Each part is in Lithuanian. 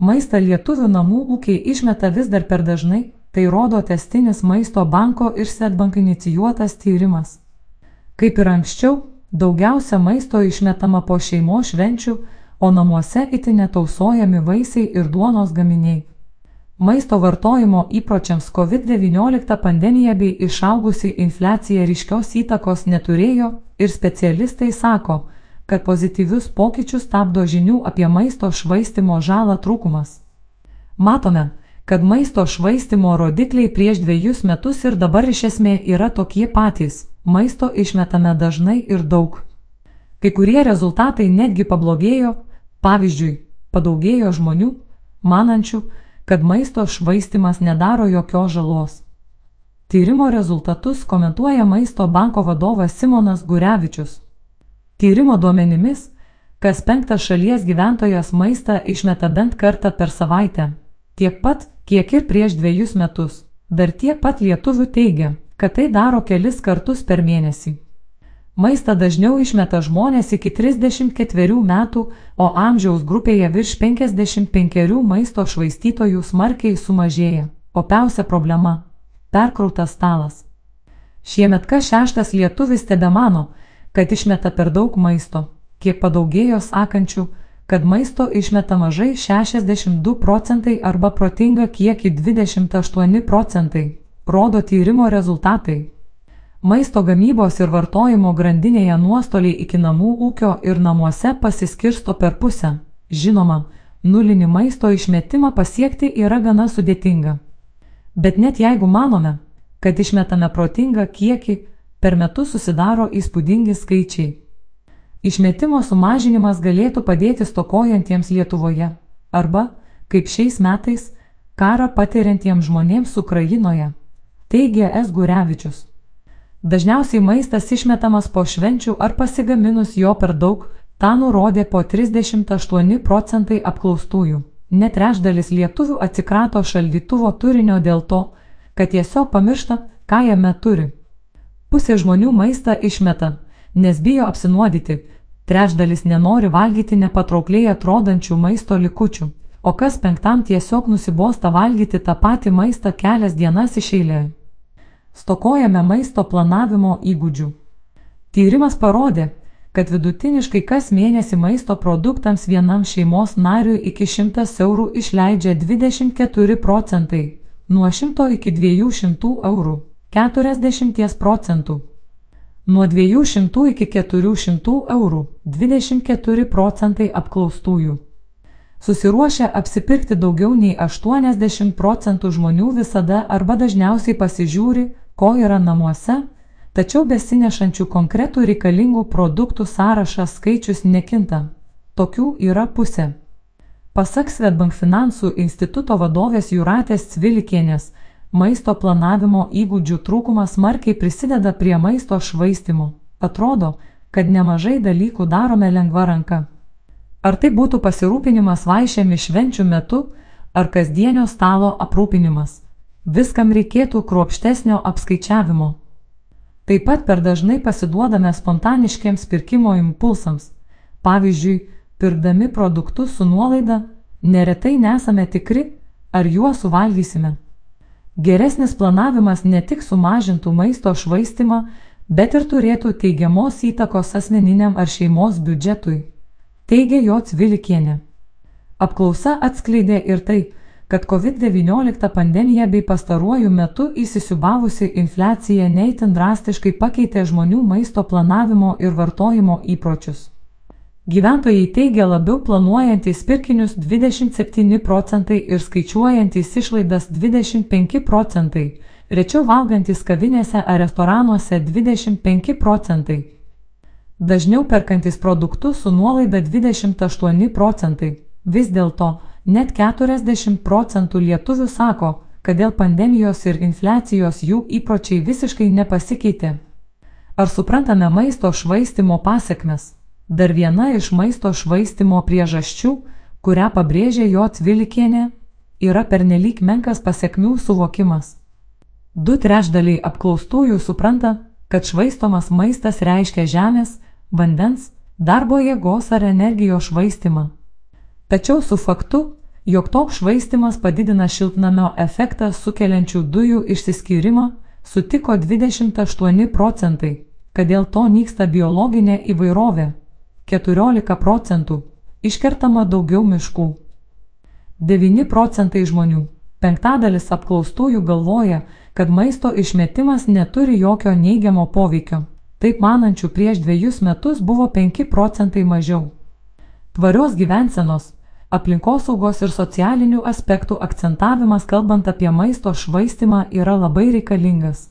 Maistą lietuvių namų ūkiai išmeta vis dar per dažnai, tai rodo testinis maisto banko ir Svetbank inicijuotas tyrimas. Kaip ir anksčiau, daugiausia maisto išmetama po šeimo švenčių, o namuose itin netausojami vaisiai ir duonos gaminiai. Maisto vartojimo įpročiams COVID-19 pandemija bei išaugusi infliacija ryškios įtakos neturėjo ir specialistai sako, kad pozityvius pokyčius stabdo žinių apie maisto švaistimo žalą trūkumas. Matome, kad maisto švaistimo rodikliai prieš dviejus metus ir dabar iš esmė yra tokie patys - maisto išmetame dažnai ir daug. Kai kurie rezultatai netgi pablogėjo, pavyzdžiui, padaugėjo žmonių, manančių, kad maisto švaistimas nedaro jokios žalos. Tyrimo rezultatus komentuoja maisto banko vadovas Simonas Gurevičius. Tyrimo duomenimis, kas penktas šalies gyventojas maistą išmeta bent kartą per savaitę. Tiek pat, kiek ir prieš dviejus metus. Dar tiek pat lietuvių teigia, kad tai daro kelis kartus per mėnesį. Maistą dažniau išmeta žmonės iki 34 metų, o amžiaus grupėje virš 55 maisto švaistytojų smarkiai sumažėja. Opiausia problema - perkrautas stalas. Šiemet kas šeštas lietuvis tebe mano, kad išmeta per daug maisto, kiek padaugėjo sakančių, kad maisto išmeta mažai 62 procentai arba protinga kiekį 28 procentai, rodo tyrimo rezultatai. Maisto gamybos ir vartojimo grandinėje nuostoliai iki namų ūkio ir namuose pasiskirsto per pusę. Žinoma, nulinį maisto išmetimą pasiekti yra gana sudėtinga. Bet net jeigu manome, kad išmetame protingą kiekį, per metus susidaro įspūdingi skaičiai. Išmetimo sumažinimas galėtų padėti stokojantiems Lietuvoje arba, kaip šiais metais, karą patiriantiems žmonėms Ukrainoje, teigia S. Gurevičius. Dažniausiai maistas išmetamas po švenčių ar pasigaminus jo per daug, tą nurodė po 38 procentai apklaustųjų. Net trešdalis lietuvių atsikrato šaldytuvo turinio dėl to, kad tiesiog pamiršta, ką jame turi. Pusė žmonių maistą išmeta, nes bijo apsinuodyti, trečdalis nenori valgyti nepatraukliai atrodančių maisto likučių, o kas penktam tiesiog nusibosta valgyti tą patį maistą kelias dienas iš eilė. Stokojame maisto planavimo įgūdžių. Tyrimas parodė, kad vidutiniškai kas mėnesį maisto produktams vienam šeimos nariui iki 100 eurų išleidžia 24 procentai, nuo 100 iki 200 eurų. 40 procentų. Nuo 200 iki 400 eurų 24 procentai apklaustųjų. Susiruošę apsipirkti daugiau nei 80 procentų žmonių visada arba dažniausiai pasižiūri, ko yra namuose, tačiau besinešančių konkretų reikalingų produktų sąrašas skaičius nekinta. Tokių yra pusė. Pasak Svetbank finansų instituto vadovės Juratės Cvilikienės, Maisto planavimo įgūdžių trūkumas smarkiai prisideda prie maisto švaistimo. Atrodo, kad nemažai dalykų darome lengva ranka. Ar tai būtų pasirūpinimas vaišėmi švenčių metu, ar kasdienio stalo aprūpinimas. Viskam reikėtų kruopštesnio apskaičiavimo. Taip pat per dažnai pasiduodame spontaniškiams pirkimo impulsams. Pavyzdžiui, pirkdami produktus su nuolaida, neretai nesame tikri, ar juos suvalgysime. Geresnis planavimas ne tik sumažintų maisto švaistimą, bet ir turėtų teigiamos įtakos asmeniniam ar šeimos biudžetui, teigia jo Cvilikienė. Apklausa atskleidė ir tai, kad COVID-19 pandemija bei pastaruoju metu įsisiubavusi infliacija neįtin drastiškai pakeitė žmonių maisto planavimo ir vartojimo įpročius. Gyventojai teigia labiau planuojantis pirkinius 27 procentai ir skaičiuojantis išlaidas 25 procentai, rečiau valgantis kavinėse ar restoranuose 25 procentai. Dažniau perkantis produktus su nuolaida 28 procentai. Vis dėlto, net 40 procentų lietuvių sako, kad dėl pandemijos ir infliacijos jų įpročiai visiškai nepasikeitė. Ar suprantame maisto švaistimo pasiekmes? Dar viena iš maisto švaistimo priežasčių, kurią pabrėžė jo Tvilikienė, yra pernelyg menkas pasiekmių suvokimas. Du trešdaliai apklaustųjų supranta, kad švaistomas maistas reiškia žemės, vandens, darbo jėgos ar energijos švaistimą. Tačiau su faktu, jog toks švaistimas padidina šiltnamio efektą sukeliančių dujų išsiskyrimą, sutiko 28 procentai, kad dėl to nyksta biologinė įvairovė, 14 procentų, iškertama daugiau miškų. 9 procentai žmonių, penktadalis apklaustųjų galvoja, kad maisto išmetimas neturi jokio neigiamo poveikio. Taip manančių prieš dviejus metus buvo 5 procentai mažiau. Tvarios gyvensenos, aplinkosaugos ir socialinių aspektų akcentavimas kalbant apie maisto švaistimą yra labai reikalingas.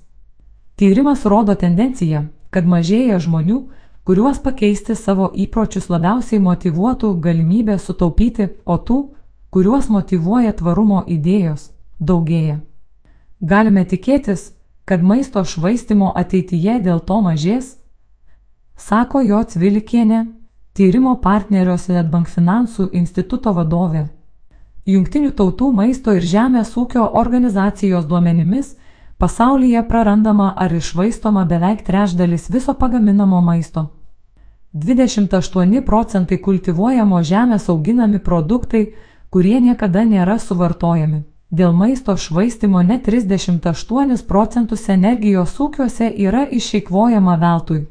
Tyrimas rodo tendenciją, kad mažėja žmonių, kuriuos pakeisti savo įpročius labiausiai motivuotų galimybę sutaupyti, o tų, kuriuos motivuoja tvarumo idėjos, daugėja. Galime tikėtis, kad maisto švaistimo ateityje dėl to mažės, sako jo Cvilikienė, tyrimo partnerio Swedbank finansų instituto vadovė. Jungtinių tautų maisto ir žemės ūkio organizacijos duomenimis pasaulyje prarandama ar išvaistoma beveik trečdalis viso pagaminamo maisto. 28 procentai kultivuojamo žemės auginami produktai, kurie niekada nėra suvartojami. Dėl maisto švaistimo net 38 procentus energijos ūkiuose yra išeikvojama veltui.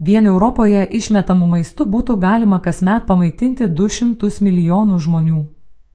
Vien Europoje išmetamų maistų būtų galima kasmet pamaitinti 200 milijonų žmonių.